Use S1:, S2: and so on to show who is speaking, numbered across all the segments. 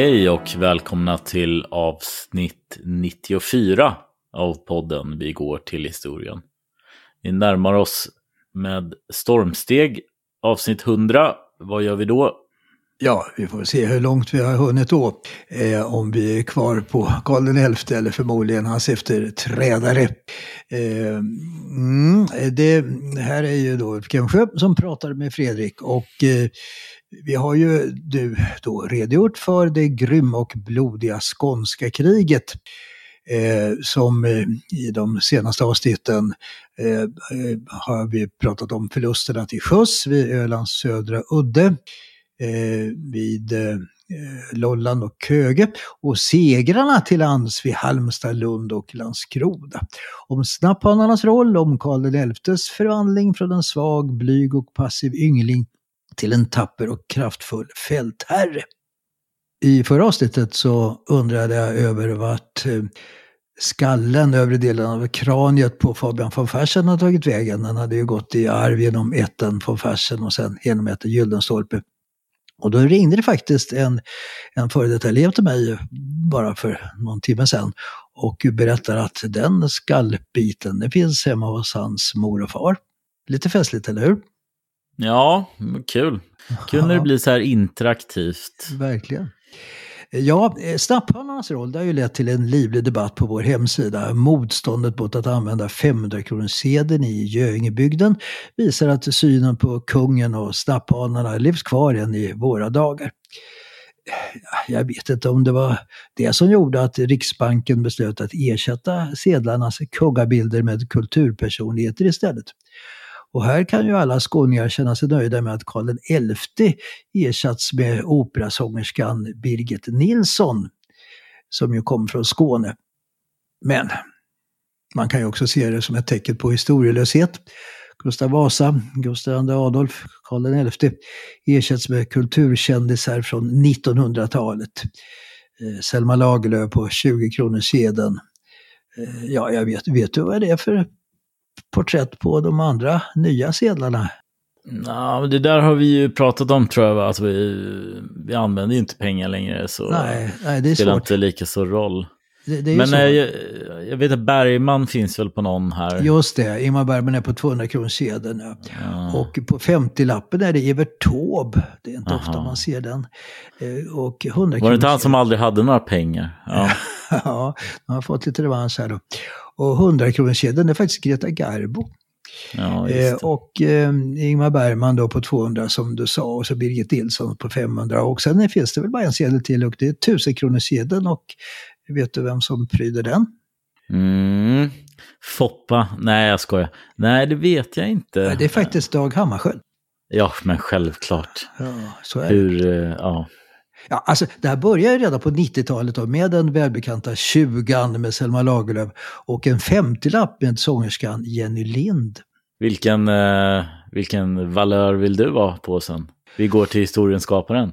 S1: Hej och välkomna till avsnitt 94 av podden Vi går till historien. Vi närmar oss med stormsteg avsnitt 100. Vad gör vi då?
S2: Ja, vi får se hur långt vi har hunnit då. Eh, om vi är kvar på Karl XI eller förmodligen hans efterträdare. Eh, mm, det här är ju då Kensjö som pratar med Fredrik och eh, vi har ju du då redogjort för det grymma och blodiga skånska kriget. Eh, som eh, i de senaste avsnitten eh, eh har vi pratat om förlusterna till sjöss vid Ölands södra udde, eh, vid eh, Lolland och Köge och segrarna till lands vid Halmstad, Lund och Landskrona. Om snapphanarnas roll, om Karl XIs förvandling från en svag, blyg och passiv yngling till en tapper och kraftfull fältherre. I förra avsnittet så undrade jag över vart eh, skallen, övre delen av kraniet på Fabian von Fersen har tagit vägen. Den hade ju gått i arv genom ätten von Fersen och sen genom ätten Gyldenstolpe. Och då ringde det faktiskt en, en före detta elev till mig bara för någon timme sedan och berättar att den skallbiten, den finns hemma hos hans mor och far. Lite festligt, eller hur?
S1: Ja, kul. När det blir så här interaktivt.
S2: Verkligen. Ja, snapphörnarnas roll det har ju lett till en livlig debatt på vår hemsida. Motståndet mot att använda 500-kronorssedeln i Göingebygden visar att synen på kungen och snapphanarna levs kvar än i våra dagar. Jag vet inte om det var det som gjorde att Riksbanken beslöt att ersätta sedlarnas kungabilder med kulturpersonligheter istället. Och här kan ju alla skåningar känna sig nöjda med att Karl XI ersatts med operasångerskan Birgit Nilsson, som ju kom från Skåne. Men man kan ju också se det som ett tecken på historielöshet. Gustav Vasa, Gustav II Adolf, Karl XI ersätts med kulturkändisar från 1900-talet. Eh, Selma Lagerlöf på 20 kronor sedan. Eh, ja, jag vet, vet du vad det är för porträtt på de andra nya sedlarna?
S1: Ja, det där har vi ju pratat om tror jag. Alltså, vi, vi använder ju inte pengar längre så
S2: nej, nej, det
S1: spelar
S2: svårt.
S1: inte lika stor roll.
S2: Det, det är
S1: Men
S2: så.
S1: eh, jag, jag vet att Bergman finns väl på någon här.
S2: Just det, Ingmar Bergman är på 200 kronor Ja.
S1: Ja.
S2: Och på 50-lappen är det Evert Taube. Det är inte
S1: Aha.
S2: ofta man ser den. Eh, Och 100
S1: Var det inte han som aldrig hade några pengar? Ja.
S2: ja, han har fått lite revansch här då. Och 100 kronorssedeln är faktiskt Greta Garbo.
S1: Ja,
S2: Eh, och eh, Ingmar Bergman då på 200 som du sa och så Birgit Nilsson på 500. Och sen finns det väl bara en sedel till och det är 1000 kronorssedeln och vet du vem som pryder den?
S1: Mm. Foppa? Nej, jag skojar. Nej, det vet jag inte.
S2: Det är faktiskt Dag Hammarskjöld.
S1: Ja, men självklart.
S2: Ja, så är det.
S1: Hur, eh, ja.
S2: Ja, alltså, det här började redan på 90-talet med den välbekanta 20 med Selma Lagerlöf och en 50-lapp med sångerskan Jenny Lind.
S1: Vilken, eh, vilken valör vill du vara på sen? Vi går till historienskaparen.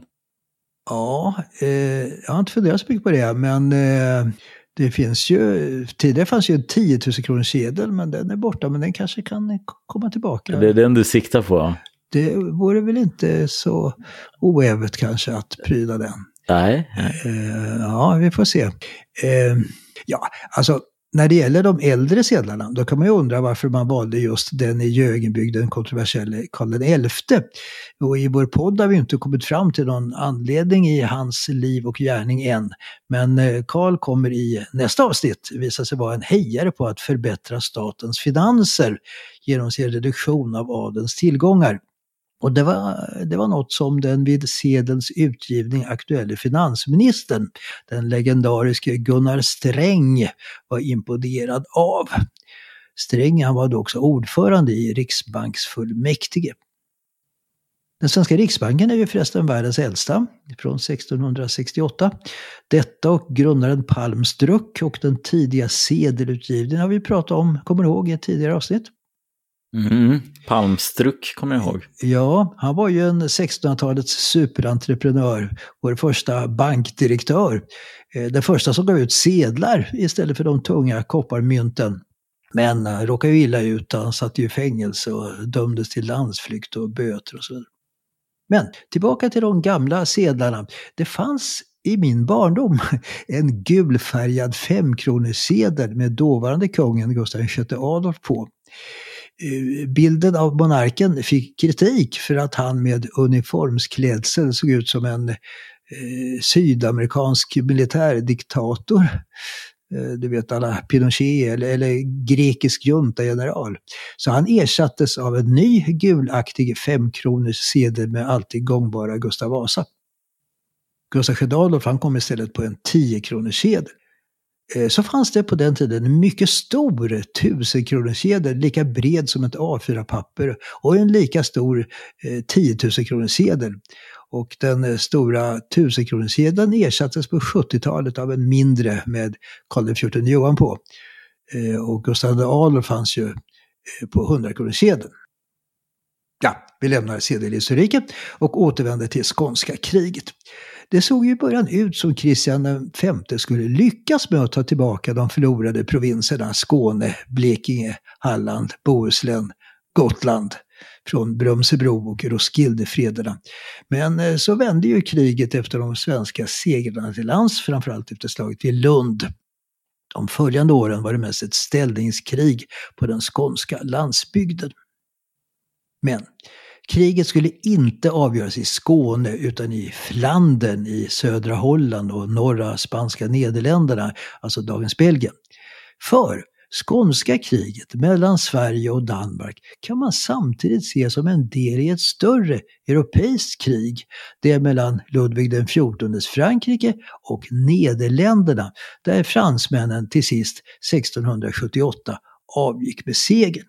S2: Ja, eh, jag har inte funderat så mycket på det, men eh, det finns ju, tidigare fanns ju en 10 000 kronors sedel, men den är borta, men den kanske kan komma tillbaka.
S1: Det är den du siktar på?
S2: Det vore väl inte så oävet kanske att pryda den.
S1: Nej.
S2: Eh, ja, vi får se. Eh, ja, alltså när det gäller de äldre sedlarna, då kan man ju undra varför man valde just den i Göingebygd, den kontroversiella Karl XI. Och i vår podd har vi inte kommit fram till någon anledning i hans liv och gärning än. Men eh, Karl kommer i nästa avsnitt visa sig vara en hejare på att förbättra statens finanser genom sin reduktion av adelns tillgångar. Och det var, det var något som den vid sedelns utgivning aktuelle finansministern, den legendariske Gunnar Sträng, var imponerad av. Sträng han var då också ordförande i Riksbanksfullmäktige. Den svenska riksbanken är ju förresten världens äldsta, från 1668. Detta och grundaren Palmstruck och den tidiga sedelutgivningen har vi pratat om, kommer ihåg, i ett tidigare avsnitt.
S1: Mm, Palmstruck kommer jag ihåg.
S2: Ja, han var ju en 1600-talets superentreprenör. Vår första bankdirektör. Eh, den första som gav ut sedlar istället för de tunga kopparmynten. Men han råkade ju illa ut. Han satt ju i fängelse och dömdes till landsflykt och böter och så vidare. Men tillbaka till de gamla sedlarna. Det fanns i min barndom en gulfärgad femkronesedel med dåvarande kungen Gustav VI Adolf på. Eh, bilden av monarken fick kritik för att han med uniformsklädsel såg ut som en eh, sydamerikansk militärdiktator. Eh, du vet alla Pinochet eller, eller grekisk juntageneral. Så han ersattes av en ny gulaktig femkronors sedel med alltid gångbara Gustav Vasa. Gustav II Adolf han kom istället på en 10 sedel. Eh, så fanns det på den tiden en mycket stor tusenkronorskedja, lika bred som ett A4-papper och en lika stor eh, 10 000 kronorssedel. Och den eh, stora tusenkronorskedjan ersattes på 70-talet av en mindre med Karl XIV Johan på. Eh, och Gustav II Adolf fanns ju eh, på 100 kronorssedeln. Ja, vi lämnar sedelhistoriken och återvänder till skånska kriget. Det såg ju i början ut som Kristian V skulle lyckas med att ta tillbaka de förlorade provinserna Skåne, Blekinge, Halland, Bohuslän, Gotland från Brömsebro och Roskildefrederna. Men eh, så vände ju kriget efter de svenska segrarna till lands, framförallt efter slaget vid Lund. De följande åren var det mest ett ställningskrig på den skånska landsbygden. Men Kriget skulle inte avgöras i Skåne utan i Flandern i södra Holland och norra spanska Nederländerna, alltså dagens Belgien. För skånska kriget mellan Sverige och Danmark kan man samtidigt se som en del i ett större europeiskt krig. Det mellan Ludvig XIVs Frankrike och Nederländerna där fransmännen till sist 1678 avgick med segern.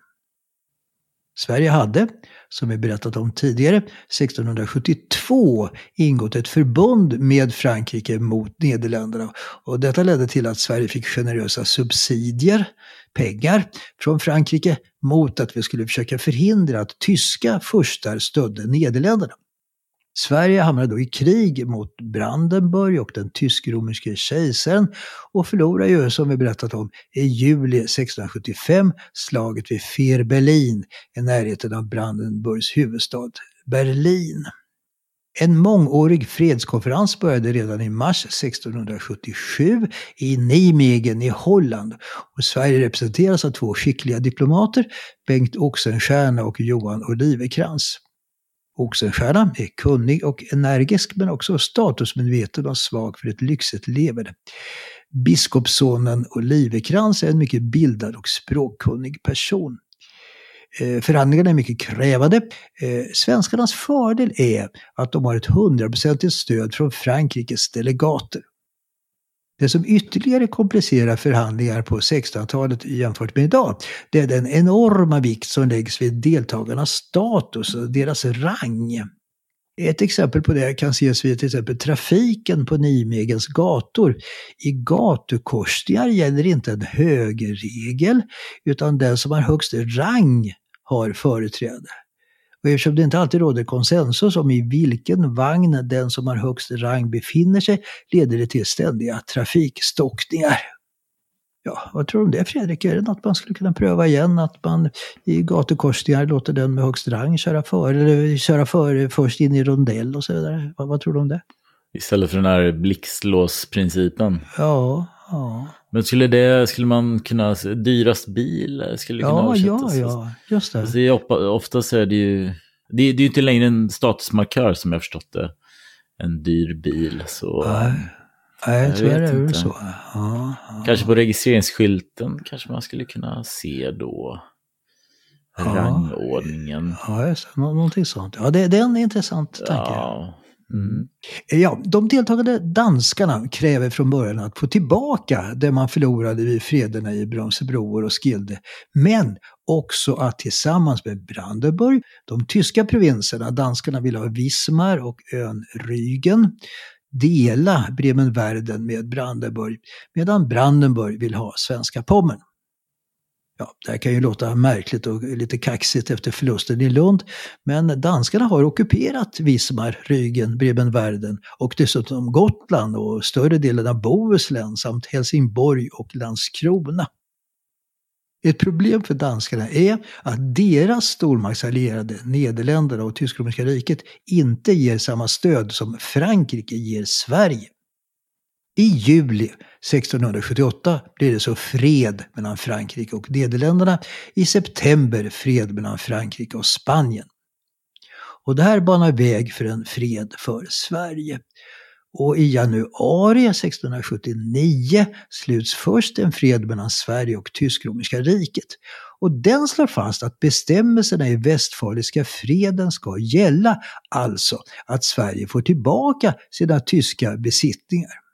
S2: Sverige hade, som vi berättat om tidigare, 1672 ingått ett förbund med Frankrike mot Nederländerna. Och detta ledde till att Sverige fick generösa subsidier, pengar, från Frankrike mot att vi skulle försöka förhindra att tyska furstar stödde Nederländerna. Sverige hamnade då i krig mot Brandenburg och den tysk-romerske kejsaren och förlorade ju, som vi berättat om, i juli 1675 slaget vid Fehrbellin i närheten av Brandenburgs huvudstad Berlin. En mångårig fredskonferens började redan i mars 1677 i Nijmegen i Holland. Och Sverige representeras av två skickliga diplomater, Bengt Oxenstierna och Johan Olivecrantz. Oxenstierna är kunnig och energisk men också statusmedveten och svag för ett lyxigt leverne. Biskopssonen Olivekrans är en mycket bildad och språkkunnig person. Eh, förhandlingarna är mycket krävande. Eh, svenskarnas fördel är att de har ett hundraprocentigt stöd från Frankrikes delegater. Det som ytterligare komplicerar förhandlingar på 1600-talet jämfört med idag, det är den enorma vikt som läggs vid deltagarnas status och deras rang. Ett exempel på det kan ses vid till exempel trafiken på Nijmegens gator. I gatukorsningar gäller inte en högerregel, utan den som har högst rang har företräde. Och eftersom det inte alltid råder konsensus om i vilken vagn den som har högst rang befinner sig, leder det till ständiga trafikstockningar. Ja, vad tror du om det Fredrik? Är det något man skulle kunna pröva igen? Att man i gatukorsningar låter den med högst rang köra före, eller köra före först in i rondell och så vidare. Vad, vad tror du om det?
S1: Istället för den här blixtlåsprincipen.
S2: Ja, ja.
S1: Men skulle, det, skulle man kunna, dyrast bil skulle kunna
S2: Ja, ja,
S1: översättas?
S2: ja, just det.
S1: Alltså, det är, oppa- oftast är det ju, det är, ju inte längre en statusmarkör som jag förstått det. En dyr bil. Så
S2: Nej, Nej
S1: Jag
S2: tyvärr är det
S1: inte.
S2: så. Ja, ja.
S1: kanske på registreringsskylten kanske man skulle kunna se då
S2: Ja.
S1: rangordningen.
S2: Ja, just någonting sånt. Ja, det, det är en intressant tanke.
S1: Ja. Mm.
S2: Ja, de deltagande danskarna kräver från början att få tillbaka det man förlorade vid frederna i Brömsebroer och Skilde. Men också att tillsammans med Brandenburg, de tyska provinserna, danskarna vill ha Wismar och ön Rügen, dela Bremen-Verden med Brandenburg, medan Brandenburg vill ha svenska Pommern. Ja, det här kan ju låta märkligt och lite kaxigt efter förlusten i Lund, men danskarna har ockuperat Wismar, Rügen, Brebenverden och dessutom Gotland och större delen av Bohuslän samt Helsingborg och Landskrona. Ett problem för danskarna är att deras stormaktsallierade Nederländerna och Tysk-romerska riket inte ger samma stöd som Frankrike ger Sverige. I juli 1678 blir det så fred mellan Frankrike och Nederländerna. I september fred mellan Frankrike och Spanien. Och det här banar väg för en fred för Sverige. Och i januari 1679 sluts först en fred mellan Sverige och Tysk-romerska riket. Och den slår fast att bestämmelserna i Västfaliska freden ska gälla, alltså att Sverige får tillbaka sina tyska besittningar.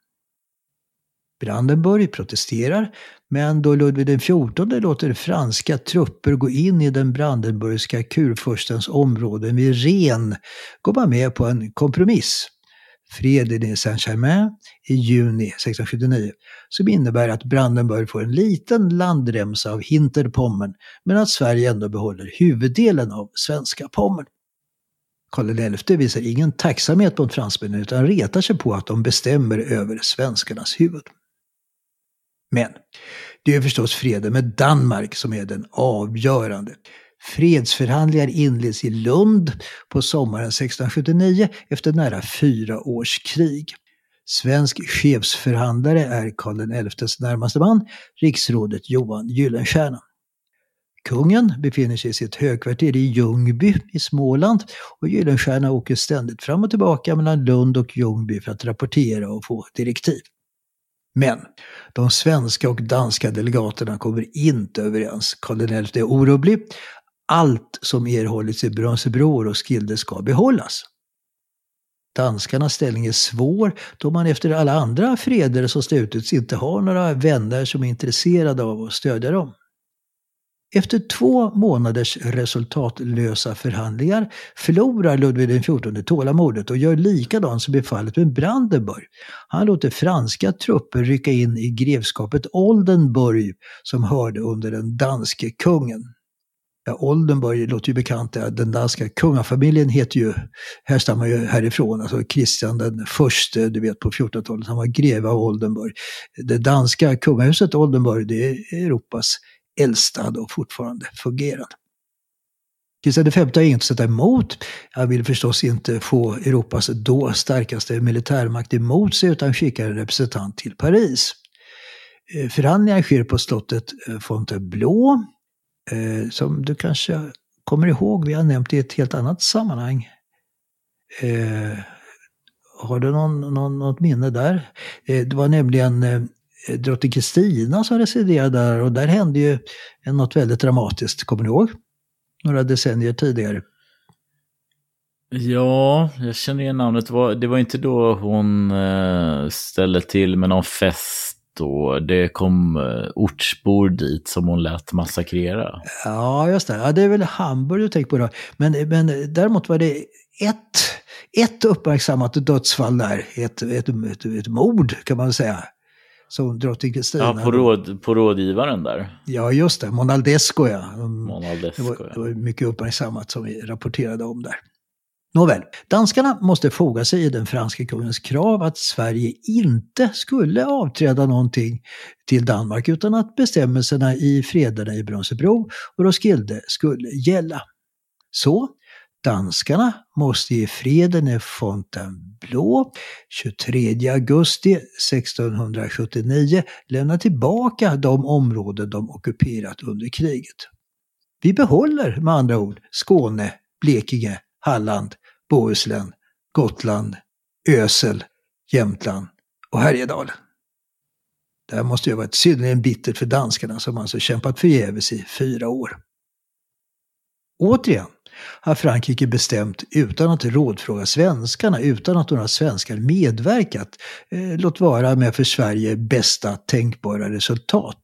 S2: Brandenburg protesterar, men då Ludvig XIV låter franska trupper gå in i den brandenburgska kurfurstens områden vid Ren går man med på en kompromiss. Freden i Saint-Germain i juni 1679 som innebär att Brandenburg får en liten landremsa av Hinterpommern men att Sverige ändå behåller huvuddelen av svenska Pommern. Karl XI visar ingen tacksamhet mot fransmännen utan retar sig på att de bestämmer över svenskarnas huvud. Men det är förstås freden med Danmark som är den avgörande. Fredsförhandlingar inleds i Lund på sommaren 1679 efter nära fyra års krig. Svensk chefsförhandlare är Karl XIs närmaste man, riksrådet Johan Gyllenstierna. Kungen befinner sig i sitt högkvarter i Ljungby i Småland och Gyllenstierna åker ständigt fram och tillbaka mellan Lund och Ljungby för att rapportera och få direktiv. Men de svenska och danska delegaterna kommer inte överens. Karl XI är orolig. Allt som erhållits i Brömsebroer och Skilde ska behållas. Danskarnas ställning är svår då man efter alla andra freder som slutits inte har några vänner som är intresserade av att stödja dem. Efter två månaders resultatlösa förhandlingar förlorar Ludvig XIV tålamodet och gör likadant som i fallet med Brandenburg. Han låter franska trupper rycka in i grevskapet Oldenburg som hörde under den danske kungen. Ja, Oldenburg låter ju bekant, den danska kungafamiljen heter ju, härstammar ju härifrån, alltså Kristian den förste, du vet på 1400-talet, han var greve av Oldenburg. Det danska kungahuset Oldenburg, det är Europas äldsta och fortfarande fungerande. Kristian V har inget att sätta emot. Han vill förstås inte få Europas då starkaste militärmakt emot sig utan skickar en representant till Paris. Eh, förhandlingar sker på slottet eh, Fontainebleau eh, som du kanske kommer ihåg, vi har nämnt det i ett helt annat sammanhang. Har du någon, någon, något minne där? Det var nämligen drottning Kristina som residerade där och där hände ju något väldigt dramatiskt, kommer ni ihåg? Några decennier tidigare.
S1: Ja, jag känner igen namnet. Det var, det var inte då hon eh, ställde till med någon fest och det kom eh, ortsbor dit som hon lät massakrera.
S2: Ja, just det. Ja, det är väl Hamburg du tänker på då. Men, men däremot var det ett, ett uppmärksammat dödsfall där, ett, ett, ett, ett mord kan man säga. Som drottning Kristina.
S1: Ja, på, råd, på rådgivaren där.
S2: Ja, just det. Monaldesco, ja.
S1: Monaldesco,
S2: det, var, det var mycket uppmärksammat som vi rapporterade om där. Nåväl, danskarna måste foga sig i den franske kungens krav att Sverige inte skulle avträda någonting till Danmark utan att bestämmelserna i frederna i Brömsebro och Roskilde skulle gälla. Så Danskarna måste ge freden i Fontainebleau 23 augusti 1679 lämna tillbaka de områden de ockuperat under kriget. Vi behåller med andra ord Skåne, Blekinge, Halland, Bohuslän, Gotland, Ösel, Jämtland och Härjedalen. Det här måste ju ha varit synnerligen bittert för danskarna som alltså kämpat förgäves i fyra år. Återigen har Frankrike bestämt utan att rådfråga svenskarna, utan att några svenskar medverkat, eh, låt vara med för Sverige bästa tänkbara resultat.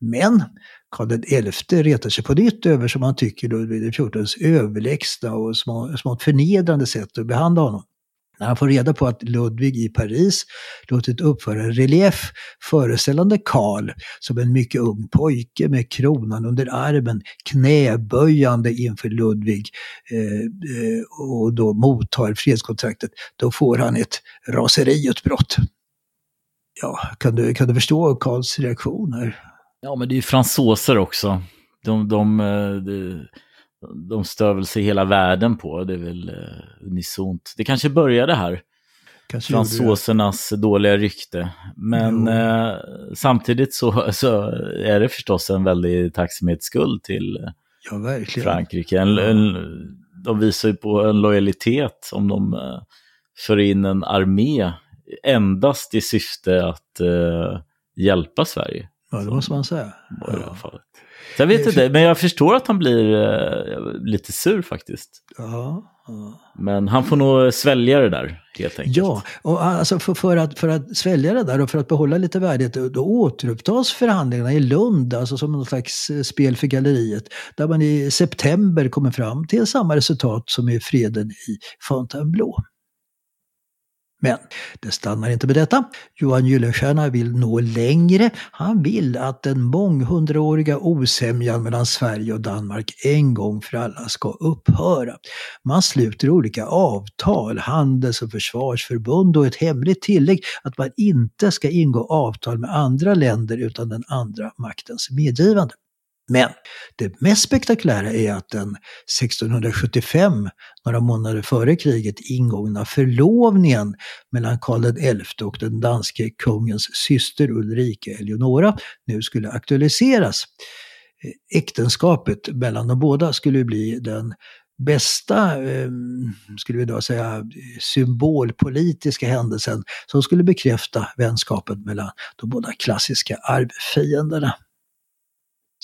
S2: Men Karl XI retar sig på nytt över, som han tycker, Ludvig XIVs överlägsna och smått förnedrande sätt att behandla honom. När han får reda på att Ludvig i Paris låtit uppföra en relief föreställande Karl som en mycket ung pojke med kronan under armen, knäböjande inför Ludvig eh, eh, och då mottar fredskontraktet, då får han ett raseriutbrott. Ja, kan du, kan du förstå Karls reaktioner?
S1: Ja, men det är ju fransoser också. De, de, eh, de, de stör väl sig hela världen på, det är väl uh, unisont. Det kanske började här. Kanske Fransosernas dåliga rykte. Men eh, samtidigt så, så är det förstås en väldig tacksamhetsskuld till
S2: ja,
S1: Frankrike. En, en, de visar ju på en lojalitet om de eh, för in en armé endast i syfte att eh, hjälpa Sverige.
S2: Ja, det måste man säga.
S1: Ja. Jag vet inte, men jag förstår att han blir uh, lite sur faktiskt.
S2: Ja, ja.
S1: Men han får nog svälja det där helt enkelt.
S2: Ja, och alltså för, för, att, för att svälja det där och för att behålla lite värdighet, då återupptas förhandlingarna i Lund, alltså som någon slags eh, spel för galleriet, där man i september kommer fram till samma resultat som i freden i Fontainebleau. Men det stannar inte med detta. Johan Gyllenstierna vill nå längre. Han vill att den månghundraåriga osämjan mellan Sverige och Danmark en gång för alla ska upphöra. Man sluter olika avtal, handels och försvarsförbund och ett hemligt tillägg att man inte ska ingå avtal med andra länder utan den andra maktens medgivande. Men det mest spektakulära är att den 1675, några månader före kriget, ingångna förlovningen mellan Karl XI och den danske kungens syster Ulrika Eleonora nu skulle aktualiseras. Eh, äktenskapet mellan de båda skulle bli den bästa, ehm, skulle vi då säga, symbolpolitiska händelsen som skulle bekräfta vänskapen mellan de båda klassiska arvfienderna.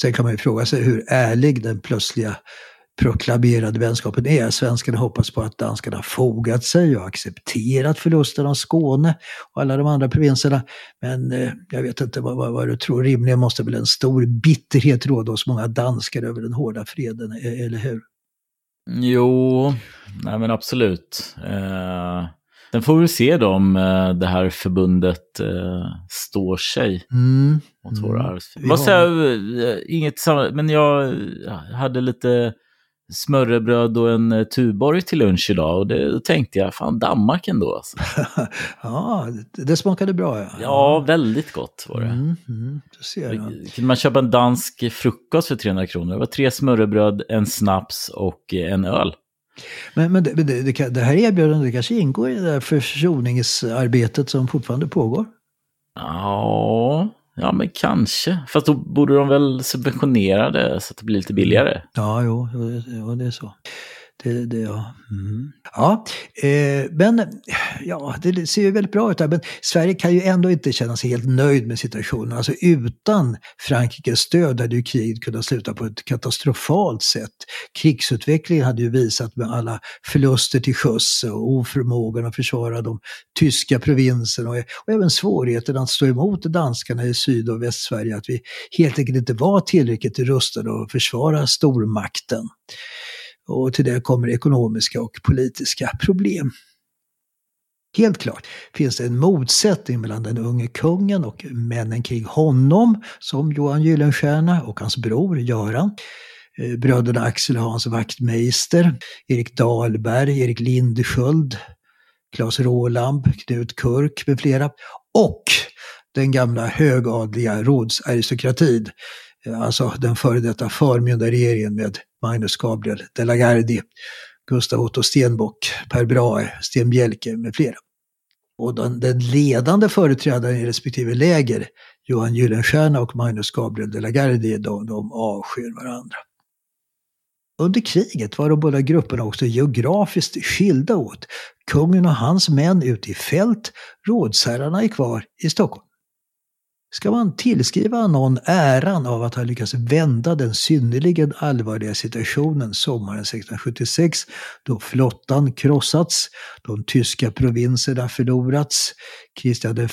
S2: Sen kan man ju fråga sig hur ärlig den plötsliga proklamerade vänskapen är. Svenskarna hoppas på att danskarna fogat sig och accepterat förlusten av Skåne och alla de andra provinserna. Men eh, jag vet inte vad, vad, vad, du tror. Rimligen måste väl en stor bitterhet råda hos många danskar över den hårda freden, e-, eller hur?
S1: Jo, nej men absolut. Eh, Sen får vi se då om eh, det här förbundet eh, står sig
S2: mm.
S1: Mot våra mm. arvsfiender. Vad säger eh, inget men jag hade lite smörrebröd och en Tuborg till lunch idag och det, då tänkte jag, fan Danmark ändå alltså.
S2: ja, det smakade bra ja.
S1: Ja, väldigt gott var det.
S2: Mm, mm, ser jag.
S1: Kunde man köpa en dansk frukost för 300 kronor? Det var tre smörrebröd, en snaps och en öl.
S2: Men, men det, det, det, här erbjudandet kanske ingår i det där försoningsarbetet som fortfarande pågår?
S1: Ja, ja men kanske. Fast då borde de väl subventionera det så att det blir lite billigare.
S2: Ja, jo, jo det är så. Det, det, ja. Mm. ja eh, men ja, det ser ju väldigt bra ut. Där. Men Sverige kan ju ändå inte känna sig helt nöjd med situationen. Alltså utan Frankrikes stöd hade ju kriget kunnat sluta på ett katastrofalt sätt. Krigsutvecklingen hade ju visat med alla förluster till sjöss och oförmågan att försvara de tyska provinserna och, och även svårigheten att stå emot danskarna i Syd och Västsverige. Att vi helt enkelt inte var tillräckligt rustade att försvara stormakten. Och till det kommer ekonomiska och politiska problem. Helt klart finns det en motsättning mellan den unge kungen och männen kring honom, som Johan Gyllenstierna och hans bror Göran. Eh, bröderna Axel och Hans Wachtmeister, Erik Dahlberg, Erik Lindesköld, Claes Rålamb, Knut Kurk med flera. Och den gamla högadliga rådsaristokratin, Eh, alltså den före detta förmyndarregeringen med Magnus Gabriel de la Gardie, Gustav Otto Stenbock, Per Brahe, Sten Bjelke med flera. Och den, den ledande företrädaren i respektive läger, Johan Gyllenstierna och Magnus Gabriel de la Gardie, de, de avskyr varandra. Under kriget var de båda grupperna också geografiskt skilda åt. Kungen och hans män ute i fält, rådsherrarna är kvar i Stockholm. Ska man tillskriva någon äran av att ha lyckats vända den synnerligen allvarliga situationen sommaren 1676 då flottan krossats, de tyska provinserna förlorats, Kristian V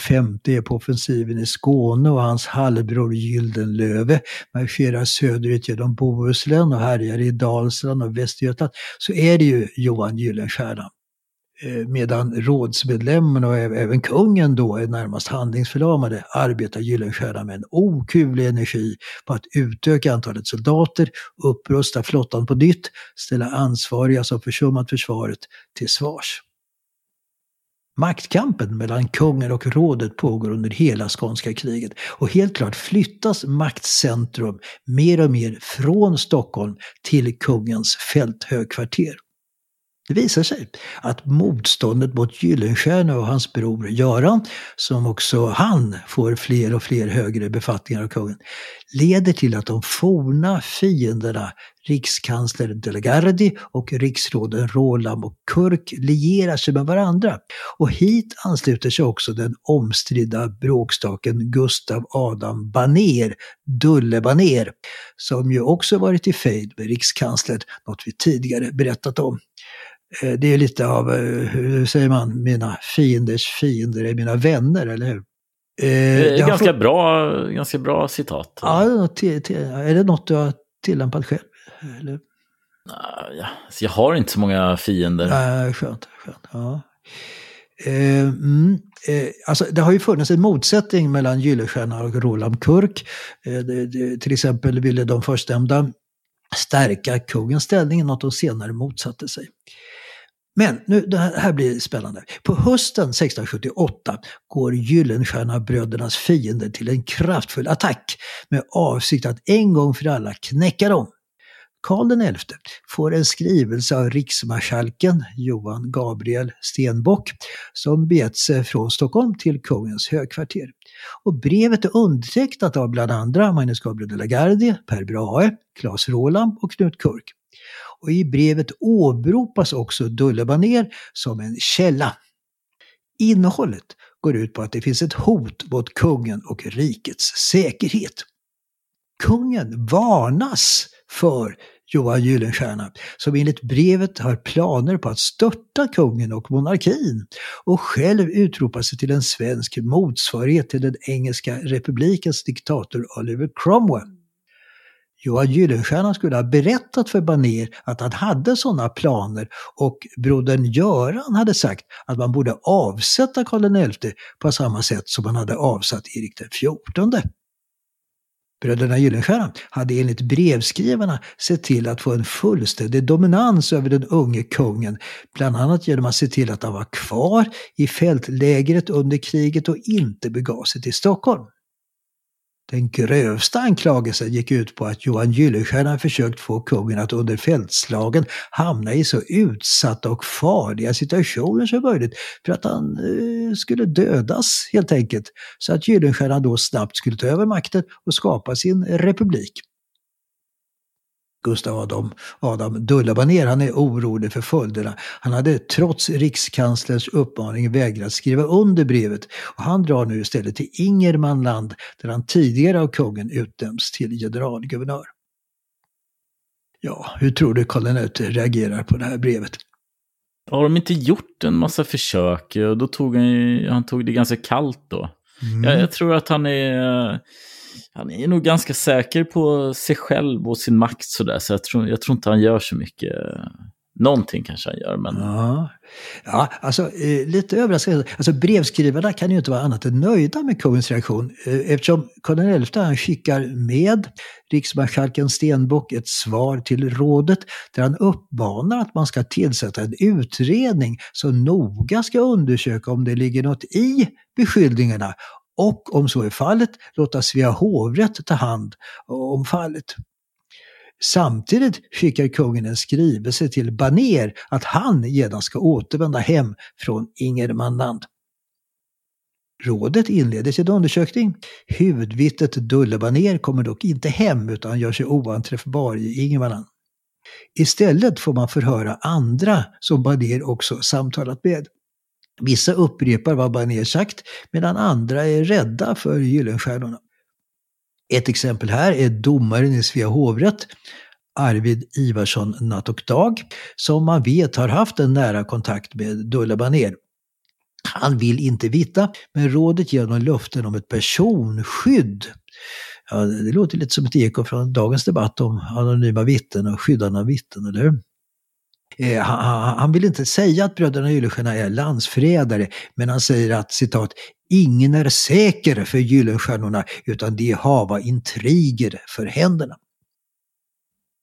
S2: är på offensiven i Skåne och hans halvbror Gyldenlöve marscherar söderut genom Bohuslän och härjar i Dalsland och Västergötland, så är det ju Johan Gyllenstierna. Eh, medan rådsmedlemmarna och även kungen då är närmast handlingsförlamade arbetar Gyllenstierna med en okuvlig energi på att utöka antalet soldater, upprusta flottan på nytt, ställa ansvariga som försummat försvaret till svars. Maktkampen mellan kungen och rådet pågår under hela skånska kriget och helt klart flyttas maktcentrum mer och mer från Stockholm till kungens fälthögkvarter. Det visar sig att motståndet mot Gyllenstierna och hans bror Göran, som också han får fler och fler högre befattningar av kungen, leder till att de forna fienderna rikskansler Delegardi och riksråden Rolam och Kurk lierar sig med varandra. Och hit ansluter sig också den omstridda bråkstaken Gustav Adam Baner, Dulle Baner, som ju också varit i fejd med rikskanslern, något vi tidigare berättat om. Eh, det är lite av, eh, hur säger man, mina fienders fiender är mina vänner, eller hur?
S1: Eh, det är ganska, fått... bra, ganska bra citat.
S2: Ja, är det något du har tillämpat själv? Eller?
S1: Ja, jag har inte så många fiender.
S2: Ja, skönt, skönt. Ja. Eh, mm, eh, alltså, det har ju funnits en motsättning mellan Gyllenstierna och Roland Kurk. Eh, det, det, till exempel ville de förstnämnda stärka kungens ställning, något de senare motsatte sig. Men nu, det här blir spännande. På hösten 1678 går Gyllenstierna-brödernas fiender till en kraftfull attack med avsikt att en gång för alla knäcka dem. Karl XI får en skrivelse av riksmarskalken Johan Gabriel Stenbock som begett sig från Stockholm till kungens högkvarter. Och brevet är undertecknat av bland andra Magnus Gabriel de la Gardie, Per Brahe, Claes Roland och Knut Kurk. Och i brevet åberopas också Dullebaner som en källa. Innehållet går ut på att det finns ett hot mot kungen och rikets säkerhet. Kungen varnas för Johan Gyllenstierna, som enligt brevet har planer på att störta kungen och monarkin och själv utropa sig till en svensk motsvarighet till den engelska republikens diktator Oliver Cromwell. Johan Gyllenstierna skulle ha berättat för Baner att han hade sådana planer och brodern Göran hade sagt att man borde avsätta Karl XI på samma sätt som man hade avsatt Erik XIV. Bröderna Gyllenstierna hade enligt brevskrivarna sett till att få en fullständig dominans över den unge kungen, bland annat genom att se till att han var kvar i fältlägret under kriget och inte begav sig till Stockholm. Den grövsta anklagelsen gick ut på att Johan Gyllenstierna försökt få kungen att under fältslagen hamna i så utsatta och farliga situationer som möjligt för att han eh, skulle dödas helt enkelt. Så att Gyllenstierna då snabbt skulle ta över makten och skapa sin republik. Gustav Adam, Adam Dullabaner, han är orolig för följderna. Han hade trots rikskanslerns uppmaning vägrat skriva under brevet och han drar nu istället till Ingermanland där han tidigare av kungen utnämnts till generalguvernör. Ja, hur tror du Karl XI reagerar på det här brevet?
S1: Har de inte gjort en massa försök? Då tog han, han tog det ganska kallt då. Mm. Jag, jag tror att han är han är nog ganska säker på sig själv och sin makt sådär, så jag tror, jag tror inte han gör så mycket. Någonting kanske han gör, men...
S2: Ja, ja alltså eh, lite överraskande. Alltså brevskrivarna kan ju inte vara annat än nöjda med kungens reaktion. Eh, eftersom Karl XI han skickar med riksmarskalken Stenbock ett svar till rådet där han uppmanar att man ska tillsätta en utredning som noga ska undersöka om det ligger något i beskyllningarna och om så är fallet låta Svea hovrätt ta hand om fallet. Samtidigt skickar kungen en skrivelse till Baner att han genast ska återvända hem från Ingermanland. Rådet inleder sin undersökning. Huvudvittet Dulle Baner kommer dock inte hem utan gör sig oanträffbar i Ingermanland. Istället får man förhöra andra som Baner också samtalat med. Vissa upprepar vad Baner sagt medan andra är rädda för Gyllenstiernorna. Ett exempel här är domaren i Svea hovrätt, Arvid Ivarsson Natt och Dag, som man vet har haft en nära kontakt med Dulla Baner. Han vill inte vittna, men rådet ger honom löften om ett personskydd. Ja, det låter lite som ett eko från dagens debatt om anonyma vittnen och skyddande av vittnen, eller hur? Eh, han, han, vill inte säga att bröderna Gyllenstierna är landsförrädare, men han säger att citat, ingen är säker för Gyllenstiernorna utan de hava intriger för händerna.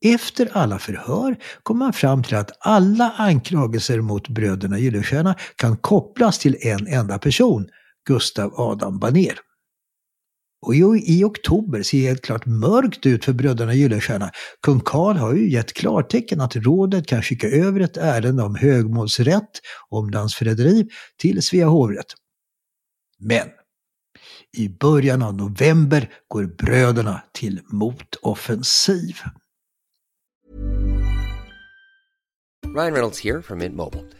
S2: Efter alla förhör kom man fram till att alla anklagelser mot bröderna Gyllenstierna kan kopplas till en enda person, Gustav Adam Baner. Och i, i oktober ser det helt klart mörkt ut för bröderna Gyllenstierna. Kung Karl har ju gett klartecken att rådet kan skicka över ett ärende om högmålsrätt, om landsförräderi, till Svea hovrätt. Men i början av november går bröderna till motoffensiv.
S3: Ryan Reynolds här från Mint Mobile.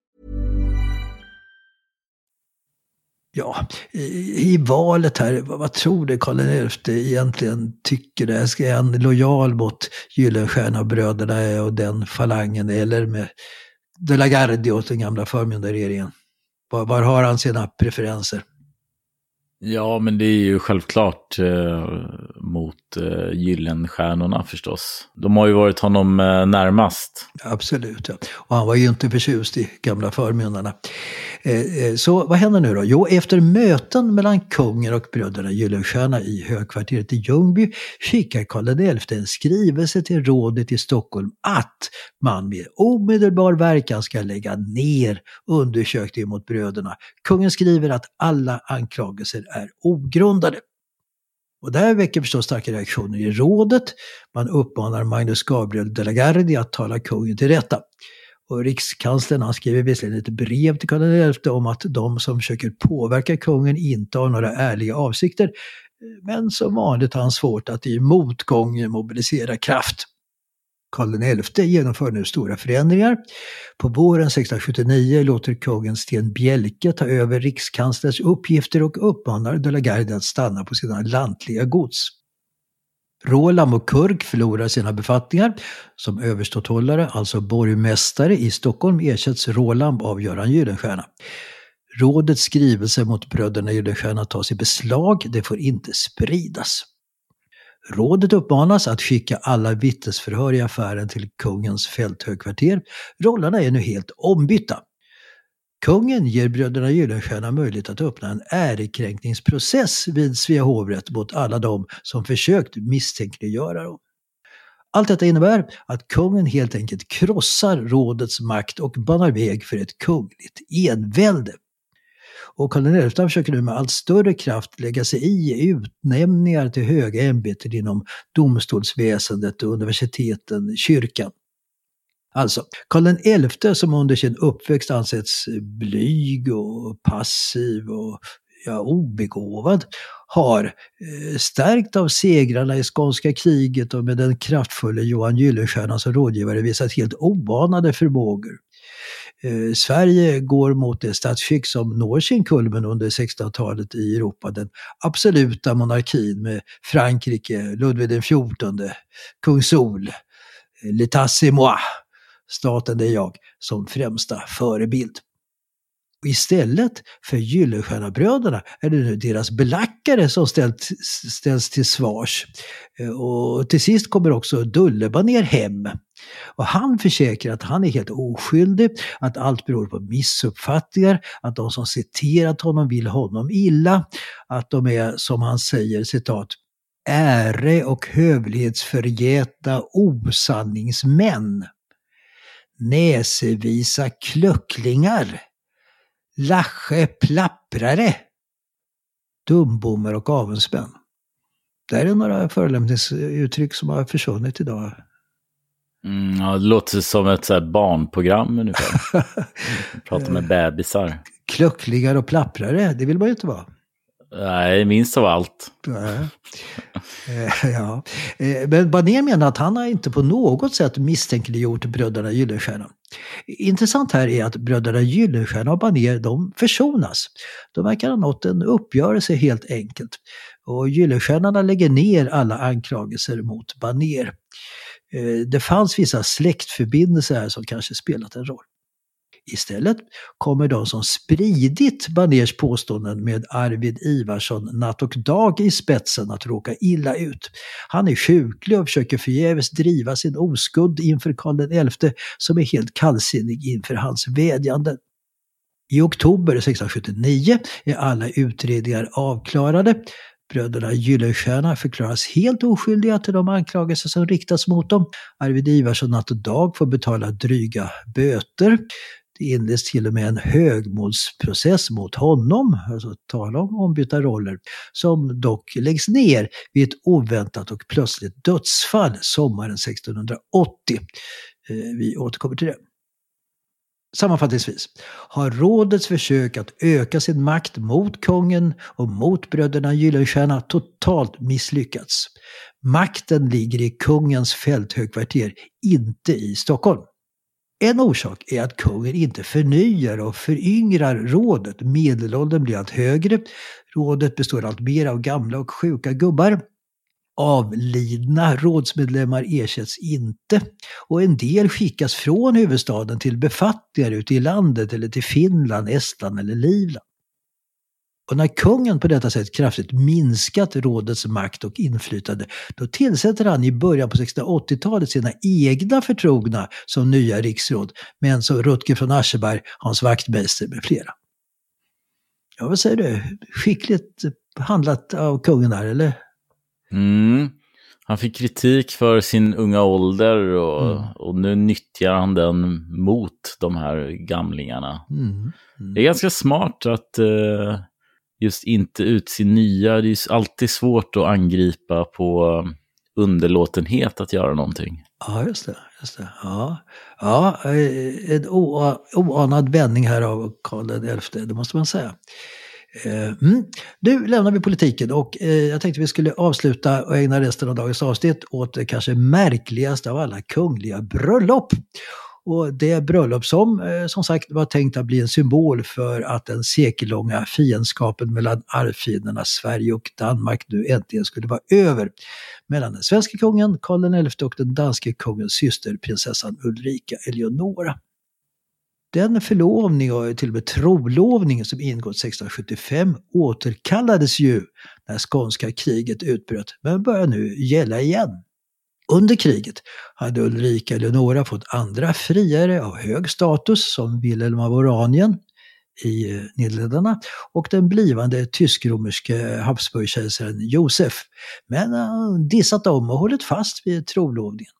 S2: Ja, i, i, valet här, vad, vad tror du Karl XI egentligen tycker? Det? Ska han lojal mot Gyllenstierna-bröderna och den falangen eller med De la Gardie och den gamla förmyndarregeringen? Var, var har han sina preferenser?
S1: Ja, men det är ju självklart eh, mot eh, Gyllenstjärnorna förstås. De har ju varit honom eh, närmast.
S2: Absolut, ja. Och han var ju inte förtjust i gamla förmyndarna. Eh, eh, så vad händer nu då? Jo, efter möten mellan kungen och bröderna Gyllenstierna i högkvarteret i Ljungby skickar Karl XI en skrivelse till rådet i Stockholm att man med omedelbar verkan ska lägga ner undersökningen mot bröderna. Kungen skriver att alla anklagelser är ogrundade. Och det här väcker förstås starka reaktioner i rådet. Man uppmanar Magnus Gabriel de la Gardie att tala kungen till rätta. Och rikskanslern han skriver visserligen ett brev till Karl XI om att de som försöker påverka kungen inte har några ärliga avsikter. Men som vanligt har han svårt att i motgång mobilisera kraft. Karl XI genomför nu stora förändringar. På våren 1679 låter kungen Sten Bjelke ta över rikskanslerns uppgifter och uppmanar de la Garde att stanna på sina lantliga gods. Rolam och Kurk förlorar sina befattningar. Som överståthållare, alltså borgmästare i Stockholm, ersätts Rolam av Göran Gyllenstierna. Rådets skrivelse mot bröderna Gyllenstierna tas i beslag, det får inte spridas. Rådet uppmanas att skicka alla vittnesförhör i affären till kungens fälthögkvarter. Rollerna är nu helt ombytta. Kungen ger bröderna Gyllenstierna möjlighet att öppna en ärekränkningsprocess vid Svea hovrätt mot alla dem som försökt misstänkliggöra dem. Allt detta innebär att kungen helt enkelt krossar rådets makt och banar väg för ett kungligt envälde. Och Karl XI försöker nu med allt större kraft lägga sig i utnämningar till höga ämbeten inom domstolsväsendet, universiteten, kyrkan. Alltså, Karl XI som under sin uppväxt ansetts blyg och passiv och ja, obegåvad har, eh, stärkt av segrarna i skånska kriget och med den kraftfulla Johan Gyllenstierna som rådgivare visat helt oanade förmågor. Eh, Sverige går mot det statsskick som når sin kulmen under 1600-talet i Europa. Den absoluta monarkin med Frankrike, Ludvig XIV, kung Sol, eh, l'état c'est moi, staten det är jag, som främsta förebild. Istället för Gyllenstiernabröderna är det nu deras belackare som ställt, ställs till svars. Eh, och till sist kommer också Dullebaner hem. Och han försäkrar att han är helt oskyldig, att allt beror på missuppfattningar, att de som citerat honom vill honom illa, att de är, som han säger, citat, äre och hövlighetsförgätna osanningsmän. Näsevisa klöcklingar, Lache plapprare. Dumbommar och avundsmän. Det här är några förolämpningsuttryck som har försvunnit idag.
S1: Mm, ja, det låter som ett så barnprogram ungefär. Prata med bebisar.
S2: Klucklingar och plapprare, det vill man ju inte vara.
S1: Nej, minst av allt.
S2: Eh, ja. Eh, men Baner menar att han har inte på något sätt misstänkliggjort bröderna Gyllenstierna. Intressant här är att bröderna Gyllenstierna och Baner de försonas. De verkar ha nått en uppgörelse helt enkelt. Och Gyllenstierna lägger ner alla anklagelser mot Baner. Eh, det fanns vissa släktförbindelser här som kanske spelat en roll. Istället kommer de som spridit Baners påståenden med Arvid Ivarsson natt och dag i spetsen att råka illa ut. Han är sjuklig och försöker förgäves driva sin oskuld inför Karl XI som är helt kallsinnig inför hans vädjanden. I oktober 1679 är alla utredningar avklarade. Bröderna Gyllenstierna förklaras helt oskyldiga till de anklagelser som riktas mot dem. Arvid Ivarsson natt och dag får betala dryga böter. Det inleds till och med en högmålsprocess mot honom, alltså tala om ombytta roller, som dock läggs ner vid ett oväntat och plötsligt dödsfall sommaren 1680. Eh, vi återkommer till det. Sammanfattningsvis har rådets försök att öka sin makt mot kungen och mot bröderna Gyllenstierna totalt misslyckats. Makten ligger i kungens fälthögkvarter, inte i Stockholm. En orsak är att kungen inte förnyar och föryngrar rådet. Medelåldern blir allt högre. Rådet består allt mer av gamla och sjuka gubbar. Avlidna rådsmedlemmar ersätts inte och en del skickas från huvudstaden till befattningar ute i landet eller till Finland, Estland eller Livland. Och när kungen på detta sätt kraftigt minskat rådets makt och inflytande, då tillsätter han i början på 1680-talet sina egna förtrogna som nya riksråd, men som Rutger från Ascheberg, Hans Wachtmeister med flera. Ja, vad säger du? Skickligt handlat av kungen här, eller?
S1: Mm. Han fick kritik för sin unga ålder och, mm. och nu nyttjar han den mot de här gamlingarna. Mm. Mm. Det är ganska smart att uh, just inte utse nya. Det är alltid svårt att angripa på um, underlåtenhet att göra någonting.
S2: Ja, just det. Just det. Ja. ja, eh, en oanad vändning här av Karl XI, det måste man säga. Eh, mm. Nu lämnar vi politiken och eh, jag tänkte vi skulle avsluta och ägna resten av dagens avsnitt åt det kanske märkligaste av alla kungliga bröllop. Och det bröllop som eh, som sagt var tänkt att bli en symbol för att den sekellånga fiendskapen mellan arvfienderna Sverige och Danmark nu äntligen skulle vara över. Mellan den svenska kungen Karl XI och den danske kungens syster prinsessan Ulrika Eleonora. Den förlovning och till och med trolovning som ingått 1675 återkallades ju när skånska kriget utbröt, men börjar nu gälla igen. Under kriget hade Ulrika Eleonora fått andra friare av hög status som Wilhelm av Oranien i eh, Nederländerna och den blivande tysk-romerske Habsburgkejsaren Josef. Men han dissat dem och hållit fast vid trolovningen.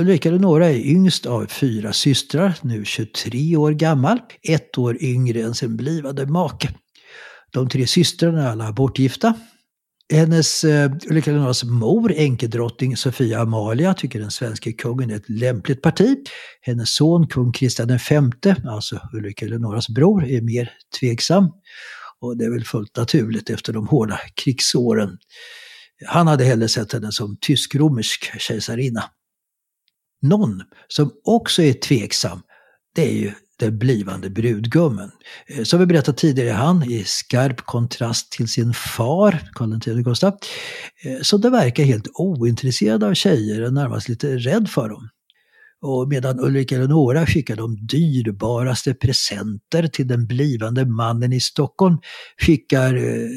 S2: Ulrika Eleonora är yngst av fyra systrar, nu 23 år gammal, ett år yngre än sin blivande make. De tre systrarna är alla bortgifta. Hennes, eh, Ulrika Eleonoras mor, enkedrottning Sofia Amalia, tycker den svenska kungen är ett lämpligt parti. Hennes son, kung Kristian V, alltså Ulrika Eleonoras bror, är mer tveksam. Och det är väl fullt naturligt efter de hårda krigsåren. Han hade hellre sett henne som tysk-romersk kejsarinna. Någon som också är tveksam, det är ju den blivande brudgummen. Eh, som vi berättat tidigare är han i skarp kontrast till sin far, Karl X Gustav, eh, så som det verkar helt ointresserad av tjejer och närmast lite rädd för dem. Och medan Ulrika Eleonora skickar de dyrbaraste presenter till den blivande mannen i Stockholm skickar eh,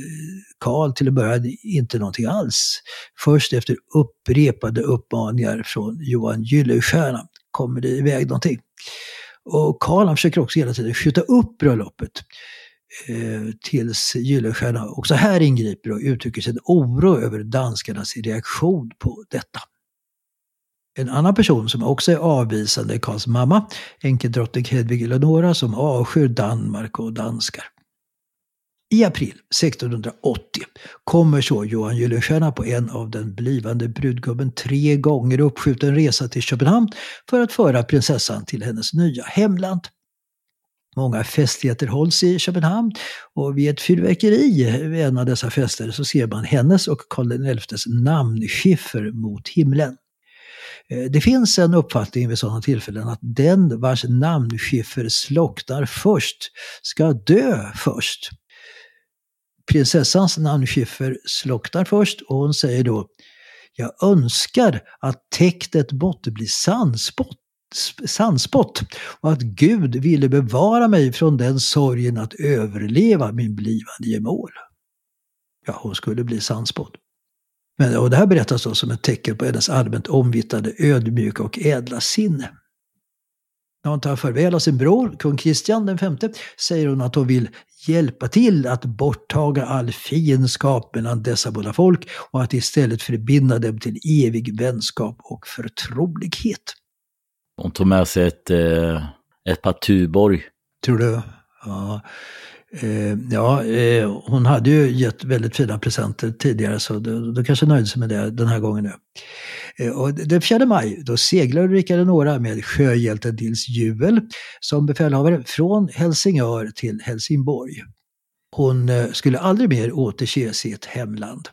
S2: Karl till en början inte någonting alls. Först efter upprepade uppmaningar från Johan Gyllenstierna kommer det iväg någonting. Och Karl försöker också hela tiden skjuta upp bröllopet eh, tills Gyllenstierna också här ingriper och uttrycker sin oro över danskarnas reaktion på detta. En annan person som också är avvisande är Karls mamma, enkedrottning Hedvig Eleonora, som avskyr Danmark och danskar. I april 1680 kommer så Johan Gyllenstierna på en av den blivande brudgummen tre gånger uppskjuten resa till Köpenhamn för att föra prinsessan till hennes nya hemland. Många festligheter hålls i Köpenhamn och vid ett fyrverkeri vid en av dessa fester så ser man hennes och Karl XIs namnskiffer mot himlen. Eh, det finns en uppfattning vid sådana tillfällen att den vars namnskiffer slocknar först ska dö först. Prinsessans namnskiffer slocknar först och hon säger då Jag önskar att täktet måtte bli sandspott sandspott och att Gud ville bevara mig från den sorgen att överleva min blivande gemål. Ja, hon skulle bli sandspott. Men, och det här berättas då som ett tecken på hennes allmänt omvittnade ödmjuka och ädla sinne. När hon tar farväl av sin bror, kung Kristian V, säger hon att hon vill hjälpa till att borttaga all fiendskap mellan dessa båda folk och att istället förbinda dem till evig vänskap och förtrolighet.
S1: Hon tog med sig ett, eh, ett par Tuborg.
S2: Tror du? Ja. Eh, ja, eh, hon hade ju gett väldigt fina presenter tidigare så då, då kanske nöjde sig med det den här gången nu. Eh, och den 4 maj då seglar Ulrika Eleonora med sjöhjälten Nils Juel som befälhavare från Helsingör till Helsingborg. Hon eh, skulle aldrig mer återse sitt hemland.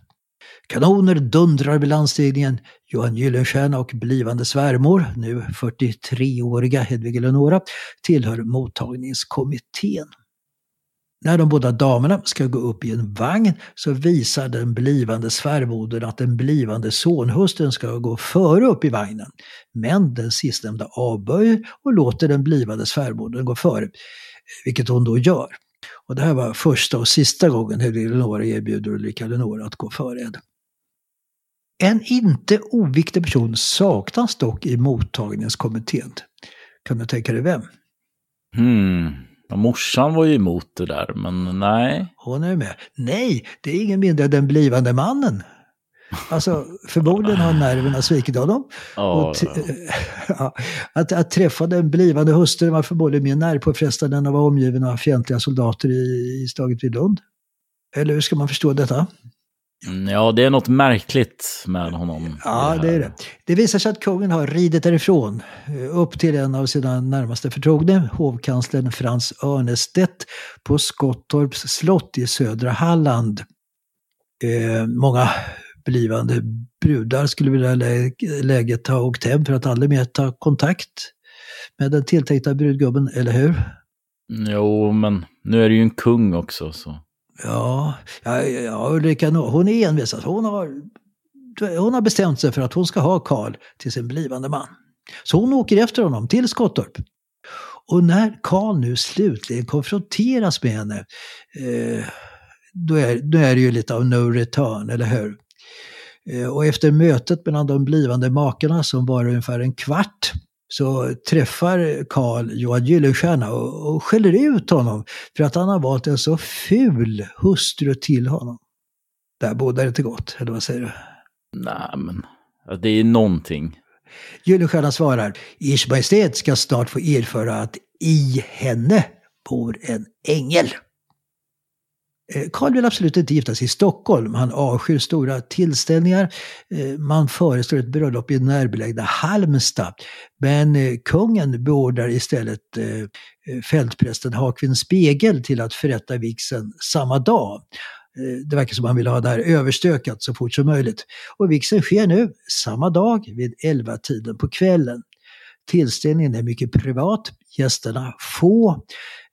S2: Kanoner dundrar vid landstigningen. Johan Gyllenstierna och blivande svärmor, nu 43-åriga Hedvig Eleonora, tillhör mottagningskommittén. När de båda damerna ska gå upp i en vagn så visar den blivande svärmodern att den blivande sonhustrun ska gå före upp i vagnen. Men den sistnämnda avböjer och låter den blivande svärmodern gå före, vilket hon då gör. Och det här var första och sista gången Eleonora erbjuder Ulrika Eleonora att gå före henne. En inte oviktig person saknas dock i mottagningskommittén. Kan du tänka dig vem?
S1: Hmm. Ja, morsan var ju emot det där, men nej.
S2: Hon är med. Nej, det är ingen mindre än den blivande mannen. Alltså förmodligen har nerverna svikit honom.
S1: Oh,
S2: ja, att, att träffa den blivande hustrun var förmodligen mer nervpåfrestande än att vara omgiven av fientliga soldater i, i slaget vid Lund. Eller hur ska man förstå detta?
S1: Mm, ja, det är något märkligt med honom.
S2: Ja, det är det. Det visar sig att kungen har ridit därifrån eh, upp till en av sina närmaste förtrogne, hovkanslern Frans Örnestedt på Skottorps slott i södra Halland. Eh, många blivande brudar skulle vid det här läget ha åkt hem för att aldrig mer ta kontakt med den tilltänkta brudgubben, eller hur?
S1: Jo, men nu är det ju en kung också. Så.
S2: Ja, ja, ja Ulrika, hon är envis. Hon, har, hon har bestämt sig för att hon ska ha Karl till sin blivande man. Så hon åker efter honom till Skottorp. Och när Karl nu slutligen konfronteras med henne, eh, då, är, då är det ju lite av no return, eller hur? Eh, och efter mötet mellan de blivande makarna som var ungefär en kvart så träffar Karl Johan Gyllenstierna och, och skäller ut honom för att han har valt en så ful hustru till honom. Där bådar inte gott, eller vad säger du?
S1: Nej, men det är någonting.
S2: Gyllenstierna svarar, Ers Majestät ska snart få erfara att i henne bor en ängel. Eh, Karl vill absolut inte gifta sig i Stockholm. Han avskyr stora tillställningar. Eh, man föreslår ett bröllop i närbelägna Halmstad. Men eh, kungen beordrar istället fältprästen Hakvin Spegel till att förrätta vigseln samma dag. Det verkar som han vill ha det här överstökat så fort som möjligt. Och vigseln sker nu, samma dag, vid 11-tiden på kvällen. Tillställningen är mycket privat, gästerna få.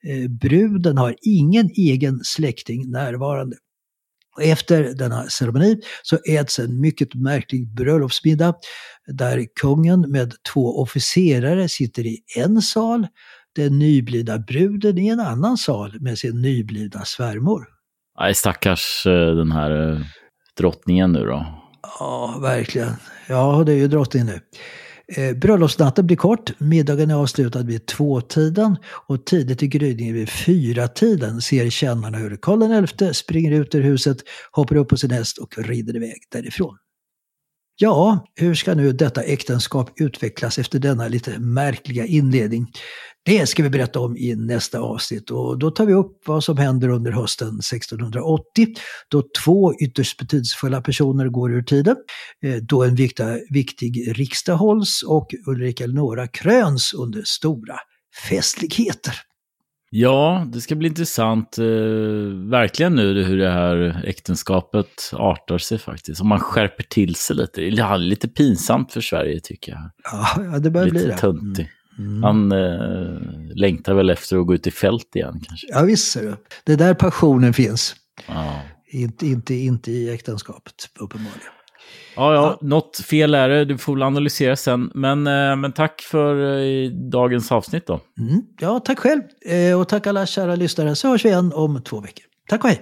S2: Eh, bruden har ingen egen släkting närvarande. Och efter denna ceremoni så äts en mycket märklig bröllopsmiddag där kungen med två officerare sitter i en sal, den nyblivna bruden i en annan sal med sin nyblivna svärmor.
S1: Nej, stackars eh, den här eh, drottningen nu då.
S2: Ja, verkligen. Ja, det är ju drottning nu. Eh, bröllopsnatten blir kort, middagen är avslutad vid tvåtiden och tidigt i gryningen vid fyratiden ser tjänarna hur Karl XI springer ut ur huset, hoppar upp på sin häst och rider iväg därifrån. Ja, hur ska nu detta äktenskap utvecklas efter denna lite märkliga inledning? Det ska vi berätta om i nästa avsnitt och då tar vi upp vad som händer under hösten 1680 då två ytterst betydelsefulla personer går ur tiden. Eh, då en viktig, viktig riksdag hålls och Ulrika Eleonora kröns under stora festligheter.
S1: Ja, det ska bli intressant eh, verkligen nu hur det här äktenskapet artar sig faktiskt. Om man skärper till sig lite. Det är lite pinsamt för Sverige tycker jag.
S2: Ja, det börjar
S1: lite
S2: bli det.
S1: Lite töntig. Mm. mm. Han eh, längtar väl efter att gå ut i fält igen kanske.
S2: Ja, visst ser du. Det är där passionen finns.
S1: Ja.
S2: Inte, inte, inte i äktenskapet, uppenbarligen.
S1: Ja, ja, något fel är det. Du får väl analysera sen. Men, eh, men tack för eh, dagens avsnitt då.
S2: Mm, ja, tack själv. Eh, och tack alla kära lyssnare. Så hörs vi igen om två veckor. Tack och hej.